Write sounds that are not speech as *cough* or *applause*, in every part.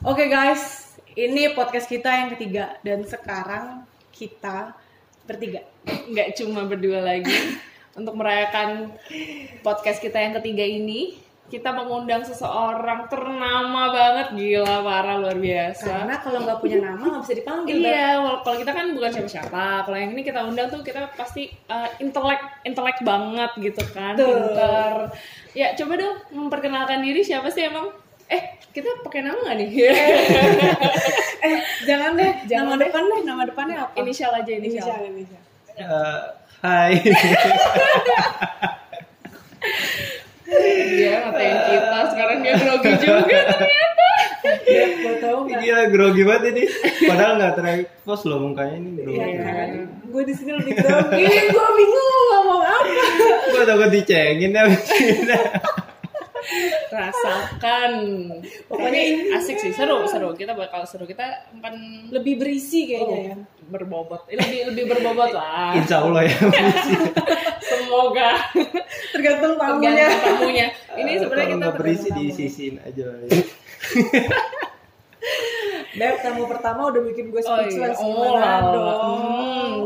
Oke guys, ini podcast kita yang ketiga. Dan sekarang kita bertiga. nggak cuma berdua lagi. *laughs* Untuk merayakan podcast kita yang ketiga ini kita mengundang seseorang ternama banget. Gila parah luar biasa. Karena kalau nggak punya nama nggak bisa dipanggil. Iya kalau kita kan bukan siapa-siapa. Kalau yang ini kita undang tuh kita pasti uh, intelek intelek banget gitu kan. Tuh. pinter. Ya coba dong memperkenalkan diri. Siapa sih emang eh kita pakai nama nggak nih *laughs* Eh, jangan deh. Jangan nama deh. depan deh. Nama depannya apa? inisial aja inisial, Inisial, inisial. Eh, hai. dia ngatain kita sekarang dia grogi juga ternyata Ya, gue tahu nggak? Gila grogi banget ini. Padahal nggak terexpose loh mukanya ini grogi. Iya kan? Gue di sini lebih grogi. gue bingung mau ngomong apa. Gue takut dicengin ya. Ini. rasakan pokoknya asik sih seru seru kita bakal seru kita akan Lebih berisi kayaknya ya. berbobot Eh, lebih lebih berbobot lah Insya Allah ya. *laughs* semoga Tergantung tamunya. tergantung tamunya ini sebenarnya kita nggak berisi tamunya. disisiin aja. Beb, tamu pertama udah bikin gue Oh iya, speechless. oh Gimana lala. dong?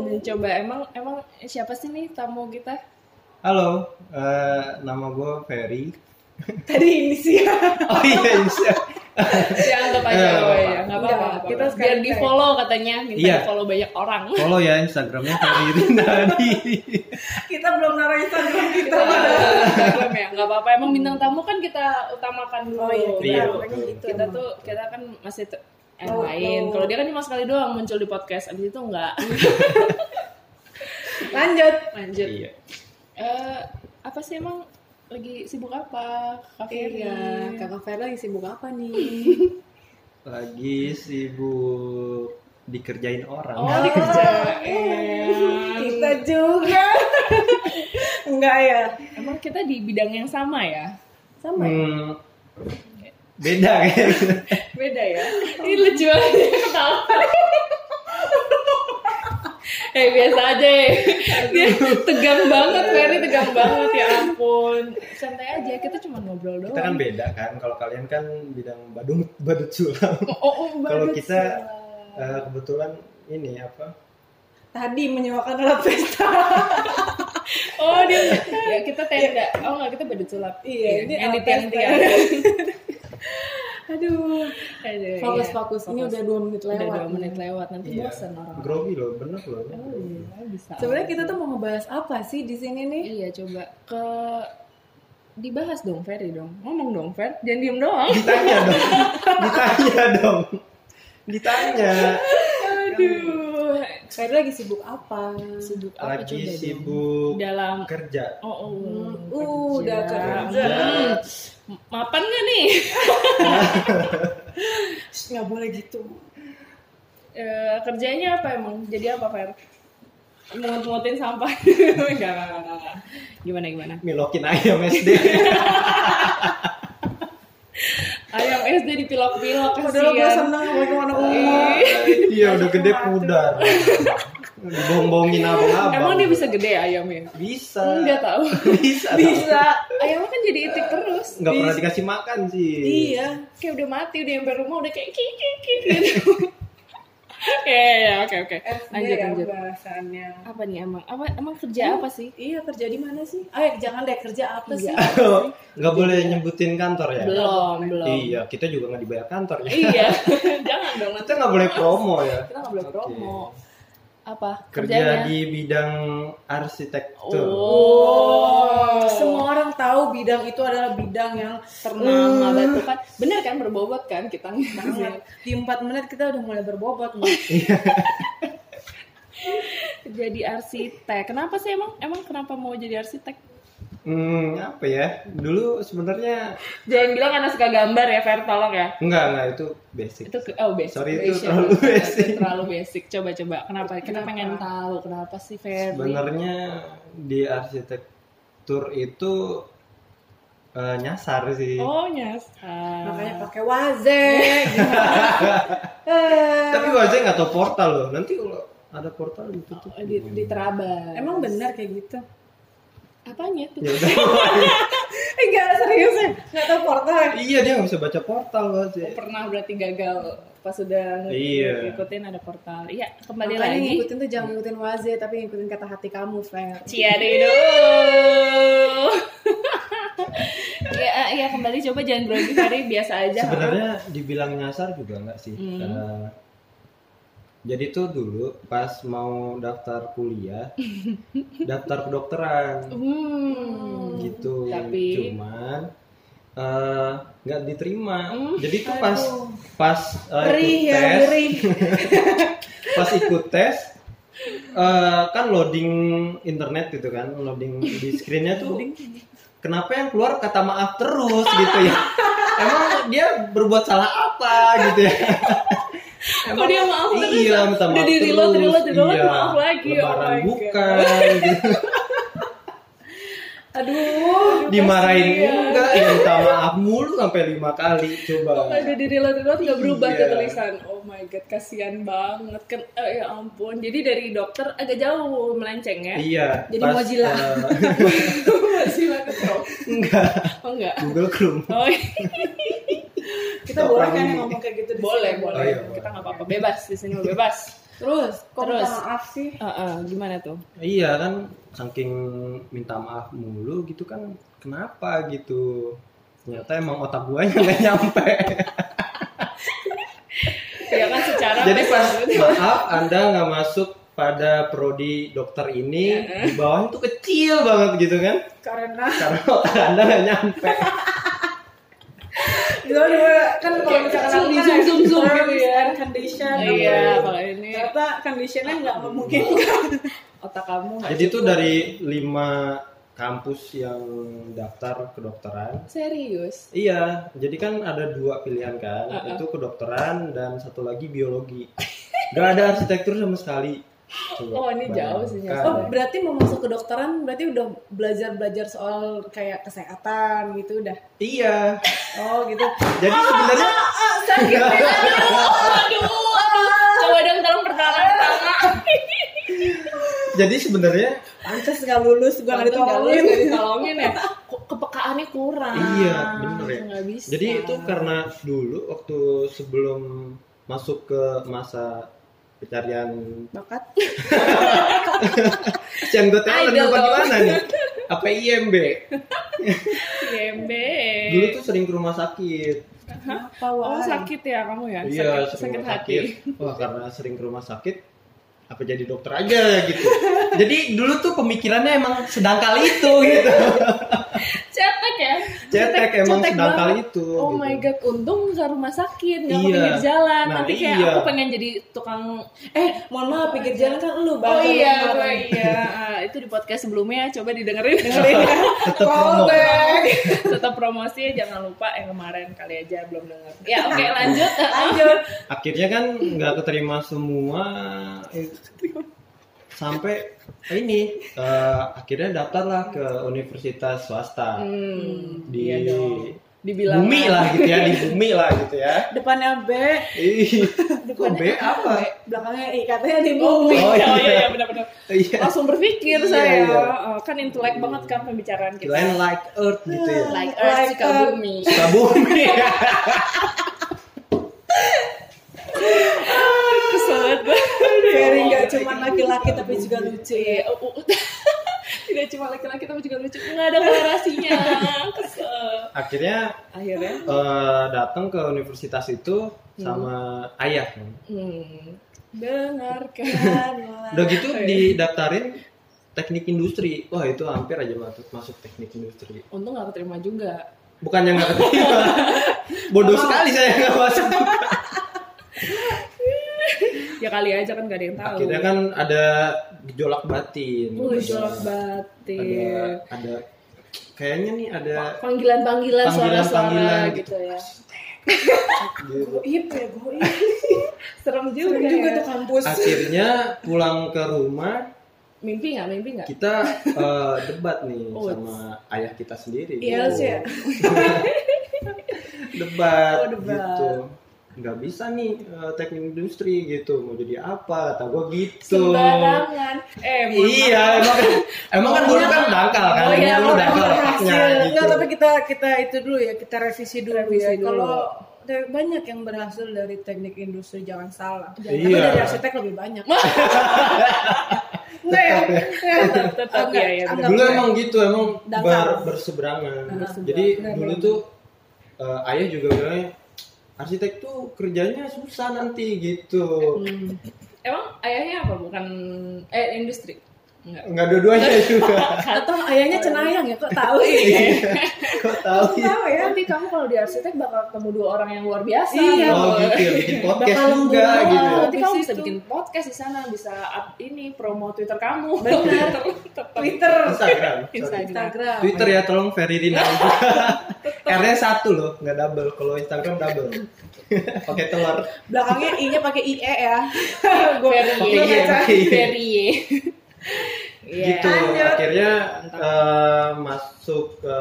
Hmm, coba emang emang siapa sih nih tamu kita? Halo, eh, nama gue Ferry. *laughs* Tadi inisial. Oh iya, *laughs* bisa. Ya anggap aja Eh, oh apa-apa. ya, nggak apa-apa. Kita kita biar sekarang di follow katanya, minta Iya. di follow banyak orang. Follow ya Instagramnya Ferry Rindadi. *laughs* Kita belum naruh Instagram kita. Instagram ya, nggak apa-apa. Emang bintang tamu kan kita utamakan dulu. Oh iya, kita Iya, betul. gitu. kita tuh kita kan masih yang Oh, lain. oh. Kalau dia kan cuma sekali doang muncul di podcast, abis itu enggak. Lanjut. Lanjut. Iya. Eh, apa sih emang lagi sibuk apa? Kak Ferry? Iya, Kakak Fer lagi sibuk apa nih? *laughs* Lagi sibuk dikerjain orang. Oh, dikerjain. *laughs* Kita juga. *laughs* Enggak ya? Emang kita di bidang yang sama ya? Sama ya? Hmm, beda kayaknya. Beda ya? Ini lucu aja ketawa. Eh biasa aja ya. Dia tegang banget, Ferry tegang banget ya ampun. Santai aja, kita cuma ngobrol doang. Kita kan beda kan. Kalau kalian kan bidang badut badut sulam. Oh, oh, Kalau badut kita eh, kebetulan ini apa? Tadi menyewakan alat pesta. Oh dia, ya kita tenda. Oh nggak kita badut sulap. Iya, ini yang di alat tiang-tiang. Aduh. Aduh, Fokus iya. fokus. Ini Fokus. udah dua menit lewat. Udah dua menit lewat nanti Iya. bosan orang. Grogi loh, bener loh. Oh iya, bisa. Sebenarnya kita tuh mau ngebahas apa sih di sini nih? Iya coba ke dibahas dong Ferry dong ngomong dong Fer jangan diem doang Ditanya dong. Ditanya dong. Ditanya. Aduh. Fer lagi sibuk apa? sibuk apa Lagi coba sibuk dong dalam kerja. oh, oh Uh, udah kerja. Hmm. mapan gak nih *laughs* Nggak boleh gitu. Eh, kerjanya apa emang jadi apa Fer mungut-mungutin sampah *laughs* enggak, enggak, enggak, enggak. gimana gimana Milokin ayam SD. *laughs* SD dipilok-pilok Padahal gue seneng mau ke mana umur. Iya udah gede pudar. Dibohong-bohongin abang-abang. emang dia bisa gede ayamnya Bisa. enggak tahu Bisa. Bisa. ayamnya kan jadi itik terus Nggak pernah dikasih makan sih. Iya. kayak udah mati udah nyampe rumah udah kayak kiki kiki gitu *laughs* ya ya oke oke lanjut ya, lanjut bahasannya. apa nih emang apa emang kerja apa sih Iya kerja di mana sih? Ah jangan deh kerja apa sih? Iya. *laughs* Nggak boleh nyebutin kantor ya? belum belum Iya, kita juga nggak dibayar kantor ya. iya *laughs* jangan dong nanti Kita nggak boleh promo ya. kita nggak boleh promo apa? Kerja kerjanya? di bidang arsitektur. oh. Semua orang tahu bidang itu adalah bidang yang ternama Hmm. batu kan? Bener kan? Berbobot kan kita banget. Di empat menit kita udah mulai berbobot. *laughs* Jadi arsitek. Kenapa sih? Emang emang kenapa mau jadi arsitek Hmm, apa ya? Dulu sebenarnya jangan bilang karena suka gambar ya Fer tolong ya enggak enggak itu basic. itu oh basic Sorry, itu terlalu basic. Itu terlalu basic coba coba kenapa kita Kenapa? pengen tahu kenapa sih Ferry Sebenarnya di arsitektur itu eh, nyasar sih. oh nyasar Makanya pakai waze. *laughs* Eh, Tapi wajah nggak tahu portal loh. Nanti kalau ada portal ditutup. Oh, di, di terabas Emang benar kayak gitu? Apanya tuh Ya udah. *laughs* Enggak serius ya, nggak tahu portal. ya? Iya dia nggak bisa baca portal loh sih. pernah berarti gagal pas sudah Iya. ngikutin ada portal iya kembali Makanya lagi ngikutin tuh jangan ngikutin waze, tapi ngikutin kata hati kamu, Fer. Ciadido *laughs* ya ya kembali coba jangan grogi hari biasa aja Sebenarnya dibilang nyasar juga nggak sih. Hmm. Eh, jadi tuh dulu pas mau daftar kuliah, *laughs* daftar kedokteran hmm. gitu. Tapi- Cuman eh, nggak diterima. Hmm. Jadi tuh pas pas eh, Perih ikut ya, tes, *laughs* pas ikut tes eh, kan loading internet gitu kan, loading di screennya tuh kenapa yang keluar kata maaf terus gitu ya? *laughs* Emang dia berbuat salah apa gitu ya? Kok dia maaf terus? Iya, minta Udah maaf di reload, reload, reload, Iya. maaf lagi. Oh Lebaran my God. bukan gitu. *laughs* Aduh, Dimarahin kasihan. enggak, ya minta maaf mulu sampai lima kali coba. Udah di reload reload nggak berubah Iya. tuh tulisan. Oh my god, kasihan banget kan. eh, ya ampun. Jadi dari dokter agak jauh melenceng ya. Iya. Jadi pas, Mozilla. eh, Masih banget bro. enggak, Oh enggak. Google Chrome. Oh iya. *laughs* kita boleh kan yang ngomong kayak gitu di boleh, sini? boleh. Oh, iya, Kita nggak apa-apa. Bebas di sini *laughs* bebas. Terus, kok Terus. minta maaf sih? Eh, eh, gimana tuh? Iya kan, saking minta maaf mulu gitu kan, kenapa gitu? Ternyata emang otak guanya nggak nyampe. *laughs* Ya kan secara Jadi pas *laughs* maaf Anda nggak masuk pada prodi dokter ini, di bawahnya tuh kecil banget gitu kan? Karena Karena otak Anda nggak nyampe. Itu juga kan kalau misalkan aku di kan zoom, zoom, zoom gitu ya. condition Iya, kalau ini ternyata conditionnya nggak memungkinkan *laughs* otak kamu Jadi cukup. dari lima kampus yang daftar kedokteran, serius. iya, jadi kan ada dua pilihan kan, Uh-uh. itu kedokteran dan satu lagi biologi. Gak ada arsitektur sama sekali. Coba Oh, ini jauh sih, bayangkan. oh berarti mau masuk kedokteran berarti udah belajar belajar soal kayak kesehatan gitu udah Iya. oh gitu Jadi sebenarnya Sakit *laughs* ya. Aduh, aduh. Coba dong tolong pertolongan pertama. jadi sebenarnya pantas nggak lulus gua nggak ditolongin ditolongin ya. Kepekaannya kurang. Iya, bener ya. Bisa. Jadi itu karena dulu waktu sebelum masuk ke masa pencarian bakat *laughs* Asian Got Talent apa gimana nih? Apa IMB? Gembe. Dulu tuh sering ke rumah sakit. apa Oh sakit ya kamu ya? Iya, sakit, sakit hati. sakit. Wah, karena sering ke rumah sakit apa jadi dokter aja gitu. Jadi dulu tuh pemikirannya emang sedang kali itu gitu. *laughs* Cetek ya? Cetek emang cetek sedang banget. kali itu. Oh gitu. my god, untung nggak rumah sakit, nggak Iya. pinggir jalan. Nah, Nanti kayak iya. aku pengen jadi tukang eh mohon maaf pikir jalan kan lu Oh Bang. iya, Kemarin. oh iya. *laughs* Ah, itu di podcast sebelumnya coba didengerin. dengerin ya *laughs* Tetep promo. Callback. Tetap promosi jangan lupa yang kemarin kali aja belum denger. Ya oke *laughs* lanjut. lanjut Akhirnya kan nggak keterima semua. Sampai ini eh, akhirnya daftarlah ke universitas swasta Hmm, di iya dong. Dibilang bumi lah gitu ya, di *laughs* bumi lah gitu ya. depannya B Ih, *laughs* kok B apa? belakangnya I katanya di Oh, bumi iya, Oh, oh, iya. *laughs* iya, iya, benar-benar. Iya. Langsung berpikir Iya, saya. iya. Oh, kan intelek banget kan pembicaraan kita. Kirain like Earth gitu ya. Like Earth, Like suka Earth. bumi. Suka bumi. Banget gue. Ferry nggak cuma laki-laki tapi juga lucu ya. *laughs* Tidak cuma laki-laki tapi juga lucu. Nggak ada korelasinya. Akhirnya Akhirnya, eh, datang ke universitas itu sama ayah. kan. hmm, dengarkan. Udah gitu didaftarin teknik industri. Wah itu hampir aja masuk masuk teknik industri. Untung nggak keterima juga. Bukannya nggak keterima. *laughs* Bodoh sekali saya nggak masuk. *laughs* Ya kali aja kan gak ada yang tahu. Akhirnya kan ada gejolak batin. Uh, Ada- jolak batin. Ada, ada kayaknya nih ada Panggilan-panggilan suara-suara Panggilan-panggilan gitu ya. gitu. goib ya goib *laughs* Serem juga. Serem juga ya. tuh kampus Akhirnya pulang ke rumah Mimpi nggak? Mimpi nggak? kita eh, debat nih *laughs* Oh, sama ayah kita sendiri. Iya sih. *laughs* Debat, Oh, debat. gitu. Nggak bisa nih eh, teknik industri gitu mau jadi apa kata gue gitu Sembarangan. Eh, iya emang kan emang kan dulu kan dangkal kan Oh iya, dulu oh, dangkal gitu Enggak, tapi kita kita itu dulu ya, kita revisi dulu Revisi ya. dulu. Kalau banyak yang berhasil dari teknik industri jangan salah. Tapi Iya. dari arsitek lebih banyak. *laughs* Enggak ya? Tetap, tetap, Enggak, iya, iya, anggap dulu emang gitu emang ber- berseberangan jadi dulu tuh eh, ayah juga bilangnya arsitek tuh kerjanya susah nanti gitu Hmm. Emang ayahnya apa? Bukan eh industri. Enggak. nggak dua-duanya *laughs* juga Atau ayahnya cenayang ya, kok tahu Iya. kok tahu ya Tahu ya. Nanti kamu kalau di arsitek bakal ketemu dua orang yang luar biasa. Iya. oh gitu ya bikin podcast Bakal juga gitu ya. Nanti kamu bisa bikin podcast di sana, bisa up ini promo Twitter kamu. Benar. *laughs* Twitter. Instagram. Instagram. Instagram. Twitter ya tolong Ferry Rina R-nya satu loh nggak double kalau Instagram double pakai telur Belakangnya I-nya pakai IE ya. *laughs* Gue Ferry. Pakai Y, pakai Y. Ferry. Iya. gitu Lanjut. akhirnya eh, masuk ke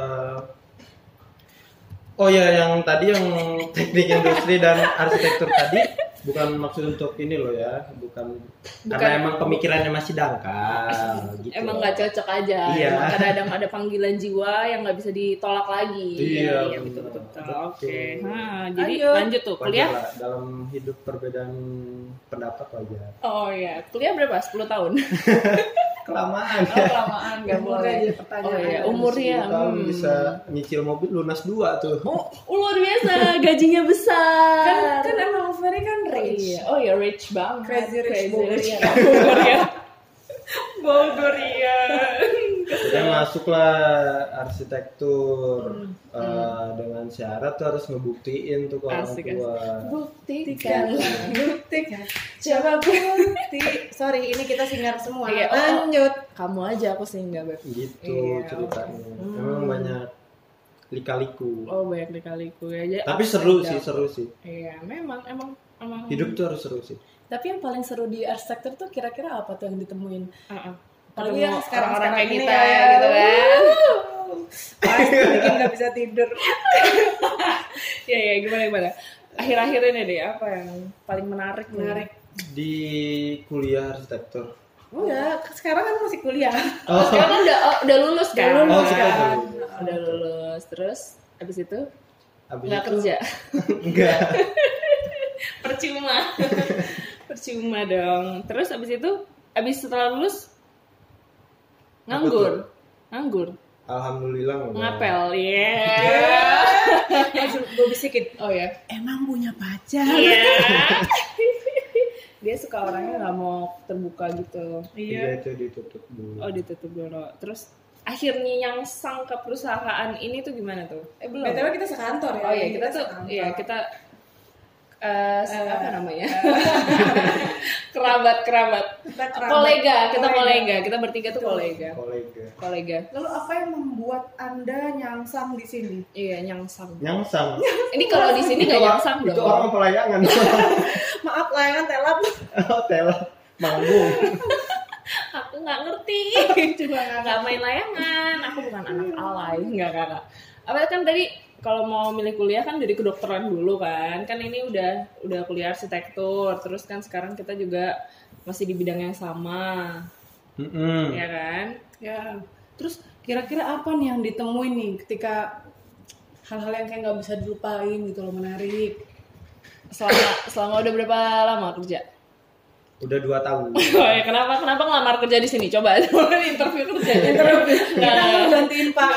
oh ya yang tadi yang *laughs* teknik industri dan arsitektur tadi bukan maksud untuk ini loh ya bukan, Bukan. karena emang pemikirannya masih dangkal *laughs* gitu Emang nggak cocok aja. Iya. Emang kadang-kadang ada panggilan jiwa yang nggak bisa ditolak lagi. Iya, betul betul. betul. Oke. Nah, jadi Lanjut. lanjut tuh kuliah. dalam hidup perbedaan pendapat wajar Oh iya, kuliah berapa? 10 tahun. *laughs* kelamaan Oh, kelamaan nggak Umurnya boleh. jadi pertanyaan. Oh iya, umurnya. 10 tahun hmm. bisa nyicil mobil lunas dua tuh Oh, luar biasa, gajinya besar. Kan, kan emang Ferry kan rich. Iya. Oh ya rich banget. Crazy rich rich. Bogorian. Bogorian. Bogorian. Jadi masuklah arsitektur eh, dengan syarat tuh harus ngebuktiin tuh ke orang Asik, tua. Buktikan. Buktikan. Coba bukti. Sorry, ini kita singar semua. Iya, oh. Lanjut. Kamu aja aku sih enggak, Beb. Gitu Iya, ceritanya. oke. Emang banyak lika-liku. Oh, banyak dikaliku ya. Jadi Tapi seru sih, seru sih. Iya, memang emang emang Hidup tuh harus seru sih. Tapi yang paling seru di arsitektur tuh kira-kira apa tuh yang ditemuin? Heeh. Apalagi yang sekarang orang kayak ini kita ya. gitu kan. Pasti bikin *laughs* nggak bisa tidur. Iya, *laughs* iya, gimana gimana. Akhir-akhir ini deh apa yang paling menarik? Menarik. Di kuliah arsitektur. Enggak, sekarang kan masih kuliah. Oh, Sekarang kan udah oh, udah lulus kan? Udah lulus Oh, kan. udah Udah lulus. Terus abis itu habis nggak itu kerja. *laughs* enggak. Percuma. *laughs* Percuma dong. Terus abis itu abis setelah lulus nganggur. Nganggur. Alhamdulillah. Ngapel. Iya. Gue bisikin. Oh ya. Emang punya pacar? Iya. *laughs* Dia suka orangnya nggak mau terbuka gitu. Iya itu ditutup dulu. Oh ditutup dulu. Terus akhirnya yang sang ke perusahaan ini tuh gimana tuh? Eh belum. BTW kita sekantor ya. Oh iya kita tuh, sekantor. iya kita eh, apa namanya? *laughs* kerabat kerabat. Kita kerabat. Kolega, kita Kolega. kolega. Kita bertiga tuh kolega. Kolega. Kolega. Lalu apa yang membuat anda nyangsang di sini? Iya nyangsang. Nyangsang. Ini kalau di sini nggak Itu nyangsang Itu dong. orang pelayangan. *laughs* Maaf layangan telap. Hotel manggung. *laughs* Aku nggak ngerti. Cuma nggak main layangan. Aku bukan anak alay. Nggak nggak. Apa kan tadi kalau mau milih kuliah kan dari kedokteran dulu kan. Kan ini udah udah kuliah arsitektur. Terus kan sekarang kita juga masih di bidang yang sama, Mm-mm. ya kan? Ya. Terus kira-kira apa nih yang ditemuin nih ketika hal-hal yang kayak nggak bisa dilupain gitu loh menarik. Selama selama udah berapa lama kerja? Udah dua tahun. *laughs* Oh ya, kenapa kenapa ngelamar kerja di sini? Coba *laughs* interview kerja. Interview. Kita Nah. mau gantiin Pak.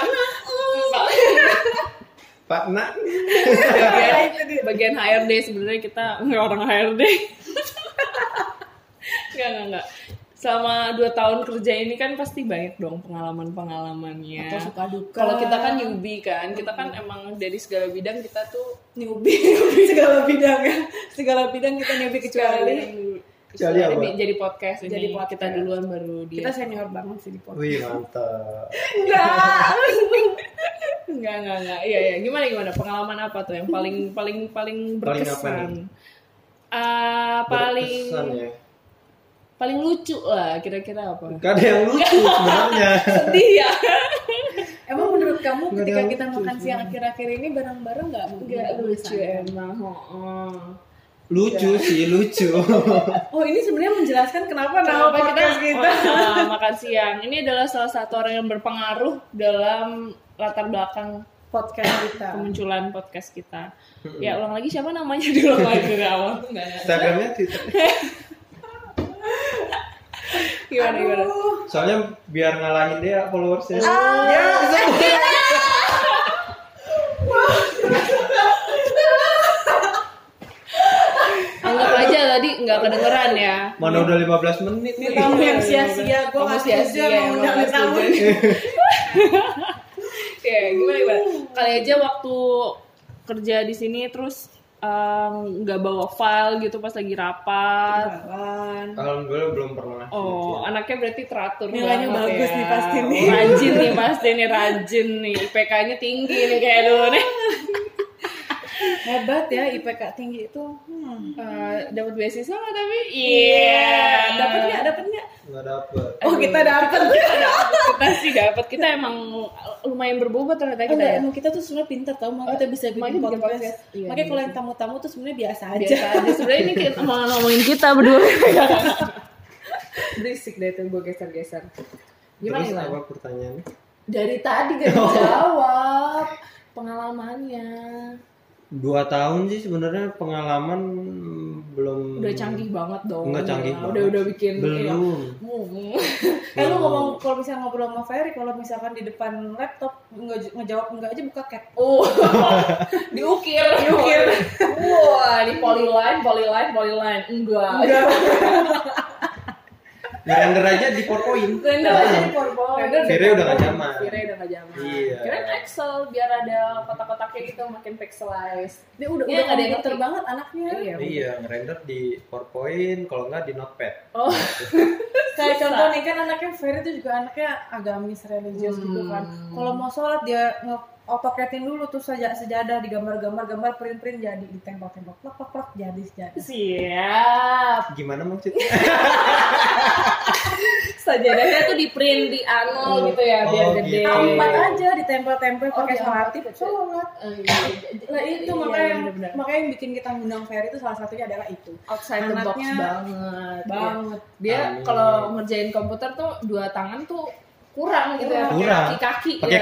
Pak Nak. bagian, bagian HRD sebenarnya kita nggak orang HRD nggak nggak nggak selama dua tahun kerja ini kan pasti banyak dong pengalaman pengalamannya Atau suka duka. kalau kita kan newbie kan kita kan emang dari segala bidang kita tuh newbie *laughs* segala bidang ya. Segala bidang kita newbie kecuali Kecuali apa? di- jadi podcast ini Jadi podcast. kita duluan baru dia kita senior banget sih di podcast. Wih mantap. Enggak. *laughs* Enggak, enggak, enggak. Iya, iya. Gimana gimana? Pengalaman apa tuh yang paling paling paling Paling apa berkesan? nih? Ah, paling Berkesan ya. paling lucu lah kira-kira apa? Gak ada yang lucu *laughs* sebenarnya. Sedih ya. Emang menurut kamu Nggak ketika kita lucu makan siang akhir-akhir ini bareng-bareng nggak Gak lucu ya emang. Oh. lucu sih lucu *laughs* oh ini sebenarnya menjelaskan kenapa nama Kenapa kita podcast kita oh, *laughs* makan siang? Ini adalah salah satu orang yang berpengaruh dalam latar belakang podcast kita kemunculan podcast kita. Ya ulang lagi siapa namanya dulu lagi *laughs* dari awal tuh nggak ada. Instagramnya *laughs* Twitter Gimana gimana? soalnya biar ngalahin dia followersnya Ah. ya sebut. Anggap aja tadi nggak kedengeran ya. mana udah 15 menit nih tamu yang sia-sia gue Kamu nggak sia-sia, mengundang nggak tamu setuju. Ya gimana gimana? Kali aja waktu kerja di sini terus nggak bawa file gitu pas lagi rapat. Alhamdulillah belum pernah Oh, anaknya berarti teratur Nilainya banget bagus ya. nih pasti nih. Rajin nih pasti nih rajin nih. IPK-nya tinggi nih kayak dulu nih. hebat ya IPK tinggi itu hmm. Eh, dapat beasiswa nggak tapi? Iya. dapat nggak dapat nggak nggak dapet oh kita dapat kita sih dapat. Kita emang lumayan berbobot ternyata kita Enggak, ya. emang kita tuh sebenarnya pintar tau, makanya kita bisa bikin makanya podcast. podcast. Iya, makanya kalau iya yang tamu-tamu tuh sebenarnya biasa aja. Biasa aja. *laughs* Sebenarnya ini kita mau ngomongin kita berdua. Berisik deh tuh gue geser-geser. Gimana terus gimana? apa pertanyaannya Dari tadi gak *laughs* dijawab pengalamannya. Dua tahun sih sebenarnya pengalaman belum Udah canggih banget dong. Nggak canggih Ya, banget. Udah udah bikin belum Hmm. *laughs* Eh lu ngomong kalau misalnya ngobrol sama Ferry, kalau misalkan di depan laptop nggak ngejawab enggak aja buka cat. Oh, *laughs* diukir, diukir. Wah, ini polyline, polyline, polyline. Enggak. *laughs* ngerender aja di PowerPoint Render aja di PowerPoint. Render Vire udah gak zaman. Vire udah gak zaman. Iya. Kirain Excel biar ada kotak-kotaknya gitu makin pixelized. Dia udah Iya, udah nggak ada yang banget anaknya. Iya. iya ngerender di PowerPoint kalau nggak di Notepad Oh, *laughs* Kayak contoh nih kan anaknya Ferry tuh juga anaknya agamis religius gitu kan. Kalau mau sholat dia nge otoketin dulu tuh saja sejadah digambar-gambar gambar print-print jadi ditembak-tembak plak plak plak jadi sejadah. siap. gimana maksudnya *laughs* Sajadahnya tuh di print di anu gitu ya biar Oh, gede. gitu. Empat aja ditempel-tempel pakai Oh, solatif diangkat. sholat. Oh, iya. Nah itu Iya, makanya bener-bener. makanya yang bikin kita ngundang Ferry itu salah satunya adalah itu. outside the box Anaknya banget. Banget. Dia kalau ngerjain komputer tuh dua tangan tuh kurang gitu ya. pakai Kurang. Pakai ya. kaki Pakai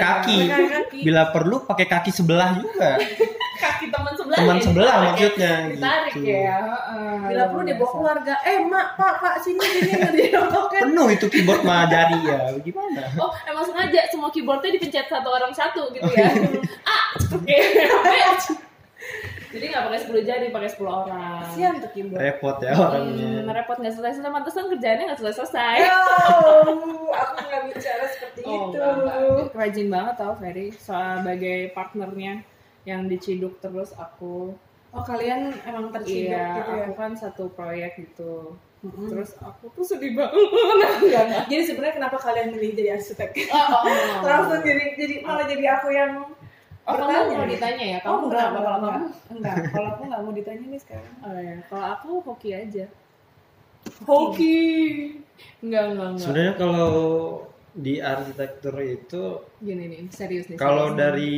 kaki. bila perlu pakai kaki sebelah juga *laughs* Kaki teman sebelah. teman ya, sebelah ditarik. maksudnya Ditarik gitu ya. heeh. Bila perlu dia bawa keluarga. Eh mak, pak, pak sini sini ngerjain otoket. penuh itu keyboard mah jari ya gimana Oh, emang sengaja semua keyboardnya dipencet satu orang satu gitu ya. iya. *laughs* ah, oke. *laughs* Jadi nggak pakai 10 jari, pakai 10 orang. Kasihan tuh keyboard. repot ya Hmm, orangnya repot nggak selesai-selesai, mantesan kerjaannya nggak selesai-selesai. Oh, aku nggak bicara seperti Oh, itu. enggak. Rajin banget tau Ferry sebagai partnernya yang diciduk terus aku. Oh kalian emang terciduk Iya, gitu ya. aku kan satu proyek gitu. Mm-mm. Terus aku tuh sedih banget. *laughs* Enggak, enggak. Jadi sebenarnya kenapa kalian milih jadi arsitek? Oh, oh, oh. *laughs* Langsung jadi jadi malah jadi aku yang Oh, kamu bertanya. mau ditanya ya? Oh Kamu enggak, kenapa enggak, kalau enggak, kamu? enggak. Kalau aku enggak mau ditanya nih sekarang. Oh ya, kalau aku hoki aja. Hoki. Enggak, enggak, enggak. sebenarnya kalau di arsitektur itu Gini nih, serius nih. kalau serius. dari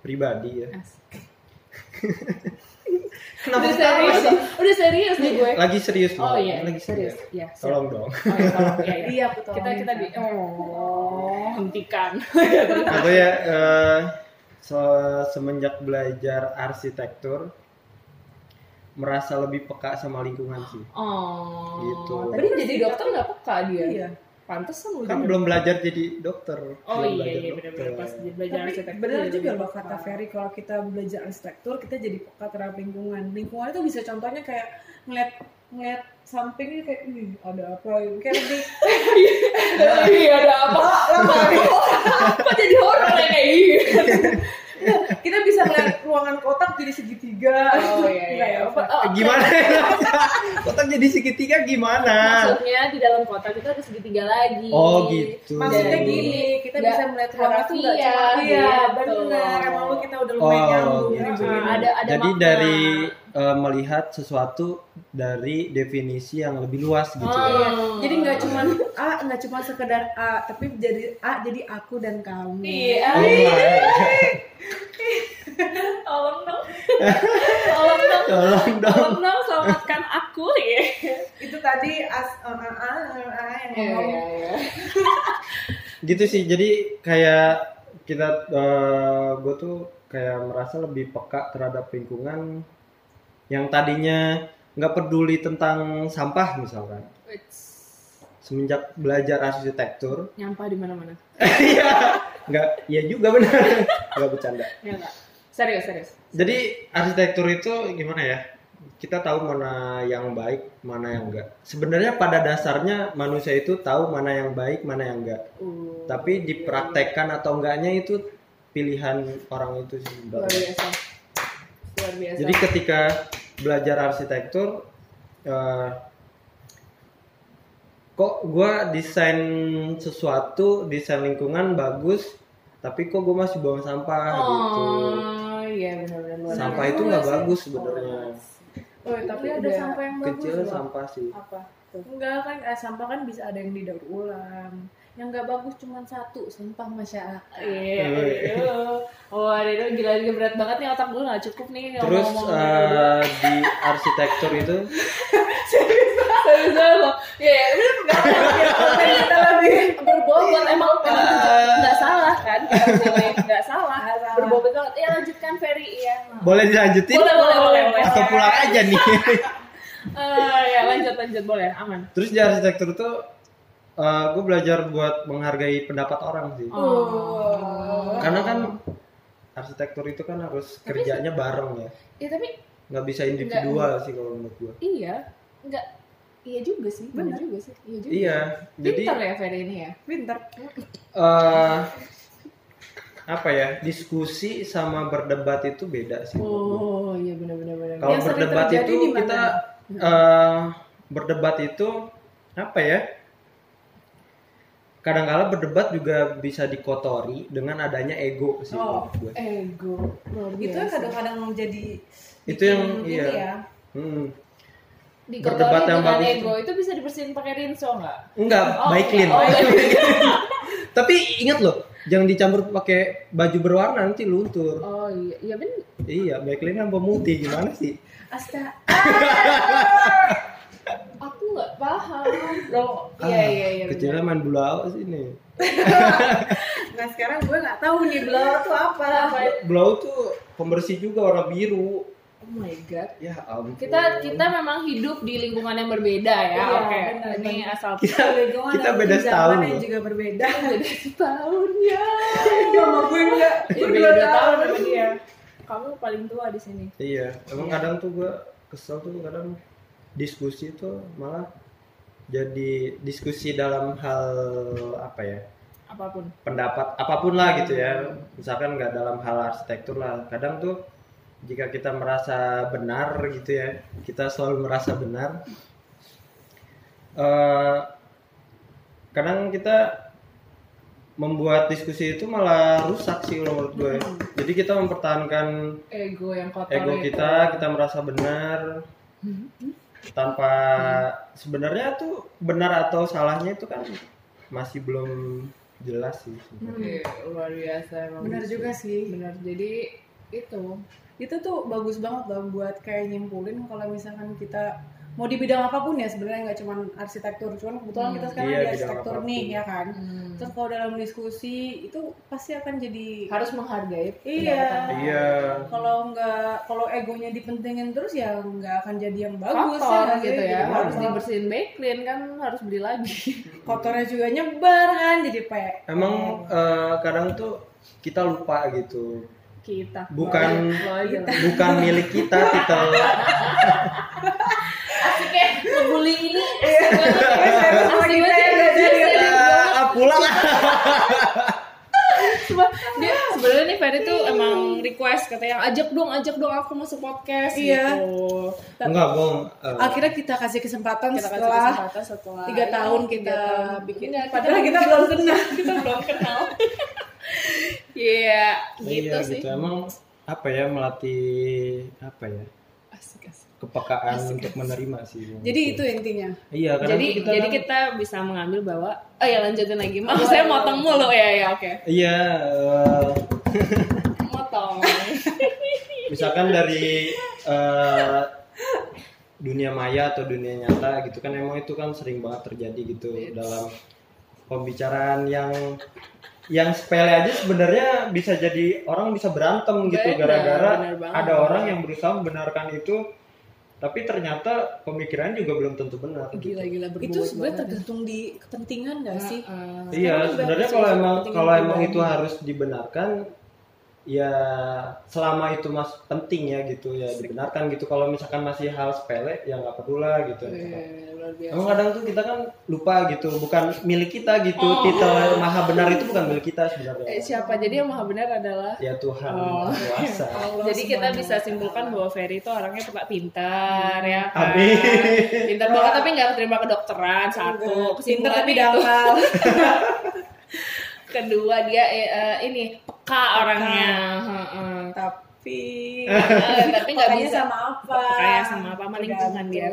pribadi ya *laughs* kenapa Udah serius, sih? udah serius nih gue. lagi serius Oh loh. iya, lagi serius, Iya, siap. tolong dong Oh, iya, tolong. Iya, iya. Iya, aku Kita kita di oh, hentikan. atau ya eh, se- semenjak belajar arsitektur merasa lebih peka sama lingkungan sih Oh. Gitu. Tapi jadi dokter nggak peka dia. Iya. Pantesan udah. kan belum belajar jadi dokter Oh belum iya belajar iya benar-benar pas belajar Tapi arsitektur. benar juga loh kata. Ferry kalau kita belajar arsitektur kita jadi peka terhadap lingkungan. Lingkungan itu bisa contohnya kayak ngeliat ngeliat sampingnya kayak Ih, ada apa ini kayak lebih *laughs* Iya ada apa? Kok jadi horor ya kayak gini? kita bisa ngeliat ruangan kotak jadi segitiga. Oh *laughs* iya iya. Enggak ya, Apa- oh, Gimana? *laughs* kotak jadi segitiga gimana? Maksudnya di dalam kotak itu ada segitiga lagi. Oh gitu. Maksudnya Jadi, gini, kita nggak bisa melihat ruangan tuh nggak harafiah, cuma iya, gitu. benar. Emang lu kita udah lumayan Oh, nyambung gitu. begini. ada ada Jadi makna. dari eh, melihat sesuatu dari definisi yang lebih luas gitu. Oh. ya. Iya. Jadi nggak cuma A, nggak cuma sekedar A, tapi jadi A jadi aku dan kamu. Iya. Oh. *laughs* Tolong dong. Tolong dong. Tolong dong. Tolong dong selamatkan aku ya. Itu tadi as A, A, A, A yang Iya ngomong. iya iya. gitu sih jadi kayak kita gue tuh kayak merasa lebih peka terhadap lingkungan yang tadinya nggak peduli tentang sampah misalkan semenjak belajar arsitektur Nyampah di mana-mana. *laughs* iya nggak iya juga benar nggak bercanda Ya enggak. Serius serius. jadi arsitektur itu gimana ya kita tahu mana yang baik mana yang enggak sebenarnya pada dasarnya manusia itu tahu mana yang baik mana yang enggak Uh, tapi dipraktekkan atau enggaknya itu pilihan orang itu sih luar biasa. Luar biasa. Jadi ketika belajar arsitektur, eh, kok gua desain sesuatu, desain lingkungan bagus, tapi kok gue masih buang sampah gitu. Iya benar-benar luar Sampah itu nggak bagus sebenarnya. Oh, tapi ada sampah yang bagus. Kecil loh. sampah sih. apa? Enggak kan, eh, sampah kan bisa ada yang didaur ulang. Yang nggak bagus cuma satu, sampah masyarakat. Iya. iya. Oh, ada itu gila-gila berat banget nih otak gue nggak cukup nih Terus ngomong-ngomong. eh, di arsitektur itu *laughs* Serius banget loh. Iya, iya. Bener nggak kita lebih berbobot emang emang tujuan- nggak salah kan nggak salah banget ya lanjutkan Ferry. Iya boleh dilanjutin? Boleh boleh boleh boleh. Atau pulang aja nih. *laughs* Eh, ya lanjut lanjut. Boleh aman. Terus di arsitektur tuh gue belajar buat menghargai pendapat orang sih. oh. Karena kan arsitektur itu kan harus Tapi- kerjanya bareng ya. ya tapi Nggak bisa individual sih kalau menurut gue. iya. Nggak. Iya juga sih benar juga sih. Iya juga Iya, jadi pintar ya Ferry ini ya? Pinter. eh apa ya diskusi sama berdebat itu beda sih. oh iya benar benar benar Kalau berdebat itu di mana? kita eh berdebat itu apa ya? Kadang-kala berdebat juga bisa dikotori dengan adanya ego sih. Oh, gua. ego luar Itu biasa. kadang-kadang jadi Itu yang iya. ya. Hmm. Berdebat yang dengan bagus ego itu bisa dibersihin pakai rinso nggak Enggak, Oh, baik clean. oh, *laughs* Tapi ingat loh, jangan dicampur pakai baju berwarna nanti luntur. oh iya iya benar Iya, baik clean kan pemutih gimana sih? Asta. *laughs* aku nggak paham loh iya Ah, iya iya Kecilnya main bulau sih nih. *laughs* Nah sekarang gue nggak tahu nih belaw tuh apa. Bulau tuh pembersih juga warna biru. Oh my god. Ya ampun. kita kita memang hidup di lingkungan yang berbeda ya. Iya, oke benar, ini benar. asal kita Lingkungan kita beda setahun yang juga berbeda. beda setahun ya. Sama gue enggak. Iya, Gue beda dua tahun. tahun. sama dia. Kamu paling tua di sini. Iya, emang kadang tuh gua kesel tuh kadang diskusi tuh malah jadi diskusi dalam hal apa ya? Apa pun. Pendapat apa pun lah gitu ya. Misalkan nggak dalam hal arsitektur lah. Kadang tuh jika kita merasa benar gitu ya kita selalu merasa benar. Eh kadang kita membuat diskusi itu malah rusak sih menurut gue. Jadi kita mempertahankan ego yang kotor ego itu. kita kita merasa benar. Tanpa sebenarnya tuh benar atau salahnya itu kan masih belum jelas sih. Sebenarnya. Iya, luar biasa emang Benar juga sih. benar jadi itu Itu tuh bagus banget loh buat kayak nyimpulin kalau misalkan kita mau di bidang apa pun ya sebenarnya nggak cuma arsitektur. Cuman kebetulan kita sekarang Iya, di arsitektur apa pun. nih ya kan? Hmm. terus kalau dalam diskusi itu pasti akan jadi harus menghargai Iya. iya. Kalau nggak kalau egonya dipentingin terus ya nggak akan jadi yang bagus kotor ya gitu ya. Jadi harus kotor. dibersihin back clean kan harus beli lagi. *laughs* Kotornya juga nyebar kan jadi pe emang eh, kadang tuh kita lupa gitu kita Bukan- lah. *laughs* bukan milik kita titel asik ya ngebully ini Iya. asik banget banget ya jadi ah, pulang dia sebenarnya nih Ferry tuh emang request katanya ajak dong ajak dong aku masuk podcast Iya. gitu Enggak, Bong. Eh, Akhirnya kita kasih kesempatan kita kasih setelah kesempatan setelah tiga ya, tahun kita tahun. bikin. Enggak, Padahal kita belum kenal. kita belum kenal *laughs* Iya, gitu iya sih. gitu. Emang apa ya melatih apa ya? Asik, asik. kepekaan untuk menerima sih. Jadi itu intinya. Iya, karena Jadi kita jadi kan- kita bisa mengambil bahwa oh ya lanjutin lagi. Maaf saya motong mulu ya ya oke. Iya, eh, *laughs* Motong. *laughs* misalkan dari eh, dunia maya atau dunia nyata gitu kan emang itu kan sering banget terjadi gitu dalam pembicaraan yang yang sepele aja sebenarnya bisa jadi orang bisa berantem gitu Benar, gara-gara benar banget. ada orang yang berusaha membenarkan itu tapi ternyata pemikiran juga belum tentu benar gitu. Gila-gila berbobot Itu sebenarnya banget. tergantung di kepentingan gak sih? Heeh. Iya, sebenarnya kalau emang kalau emang itu harus dibenarkan ya selama itu mas penting ya gitu ya dibenarkan gitu kalau misalkan masih hal sepele ya nggak perlu lah gitu Iya, luar biasa. emang kadang tuh kita kan lupa gitu bukan milik kita gitu Oh. titel maha benar itu bukan milik kita Eh, sebenarnya siapa jadi yang maha benar adalah ya Tuhan Oh. Maha kuasa *laughs* Jadi kita bisa simpulkan bahwa Ferry itu orangnya suka pintar ya kan. Amin. Pintar banget tapi nggak terima kedokteran satu. Pinter tapi dangkal. Kedua dia eh, eh, ini peka orangnya. Heeh. tapi Eh, tapi nggak Pekanya bisa. sama apa? kayak sama apa? Sama lingkungan dia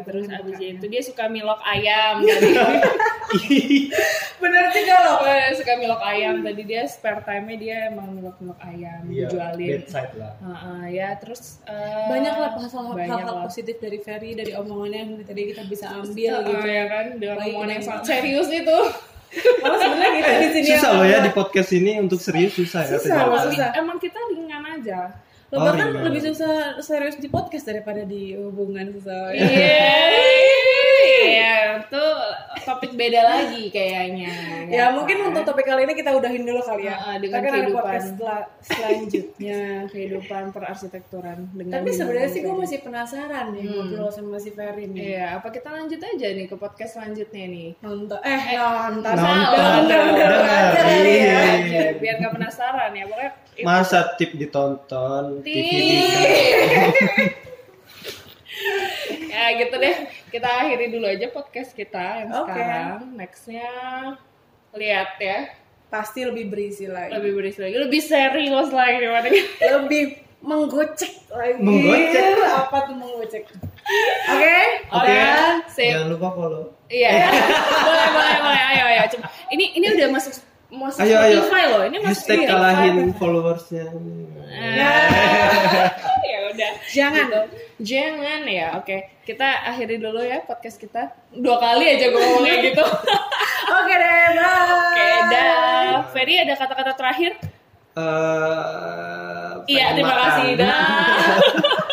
terus abis itu dia suka milok ayam tadi. *laughs* Bener juga loh. Eh, suka milok ayam tadi. Dia spare time nya dia emang milok milok ayam iya jualin bedside lah. Heeh, ya terus eh, banyak lah hal-hal positif dari Ferry dari omongannya yang tadi kita bisa ambil gitu. ya kan? Dengan Baik omongan yang sangat serius itu. Malah sebenarnya kita di sini susah yang loh ya di podcast ini untuk serius susah ya Susah, ternyata. Mas. Susah. emang kita aja. Lo Oh, bahkan ringan. lebih susah serius di podcast daripada di hubungan sesuatu Iya, *laughs* iya, itu topik beda lagi kayaknya. Ya kan? mungkin untuk topik kali ini kita udahin dulu kali ya. Heeh, dengan Kita kan ada kehidupan. podcast sel- selanjutnya. *laughs* kehidupan perarsitekturan dengan Tapi sebenarnya sih gue masih penasaran nih ngobrol sama si Ferry nih. Iya, apa kita lanjut aja nih ke podcast selanjutnya nih? Nonton, eh nonton, Nonton, nonton, nonton aja kali ya. biar nggak penasaran ya pokoknya. masa tip ditonton TV *laughs* ya gitu deh. Kita akhiri dulu aja podcast kita yang Oke. sekarang. Nextnya lihat ya, Pasti lebih berisi lagi. lebih berisi lagi, lebih serius lagi gimana? Lebih menggocek lagi. Menggocek? Apa tuh menggocek? Oke. Oke, jangan lupa follow Iya. boleh, boleh, boleh. Ayo, ayo. Cuma, ini ini udah masuk masuk Ayo, ayo. Spotify loh. Ini masuk hashtag Spotify. kalahin followersnya *laughs* ya udah. Jangan. Gitu. Jangan ya. Oke, kita akhiri dulu ya podcast kita. Dua kali aja gue ngomong kayak gitu. *laughs* Oke deh, bye. Oke, dah. Ferry ada kata-kata terakhir? Eh, Iya, terima makan. kasih. Dah. *laughs*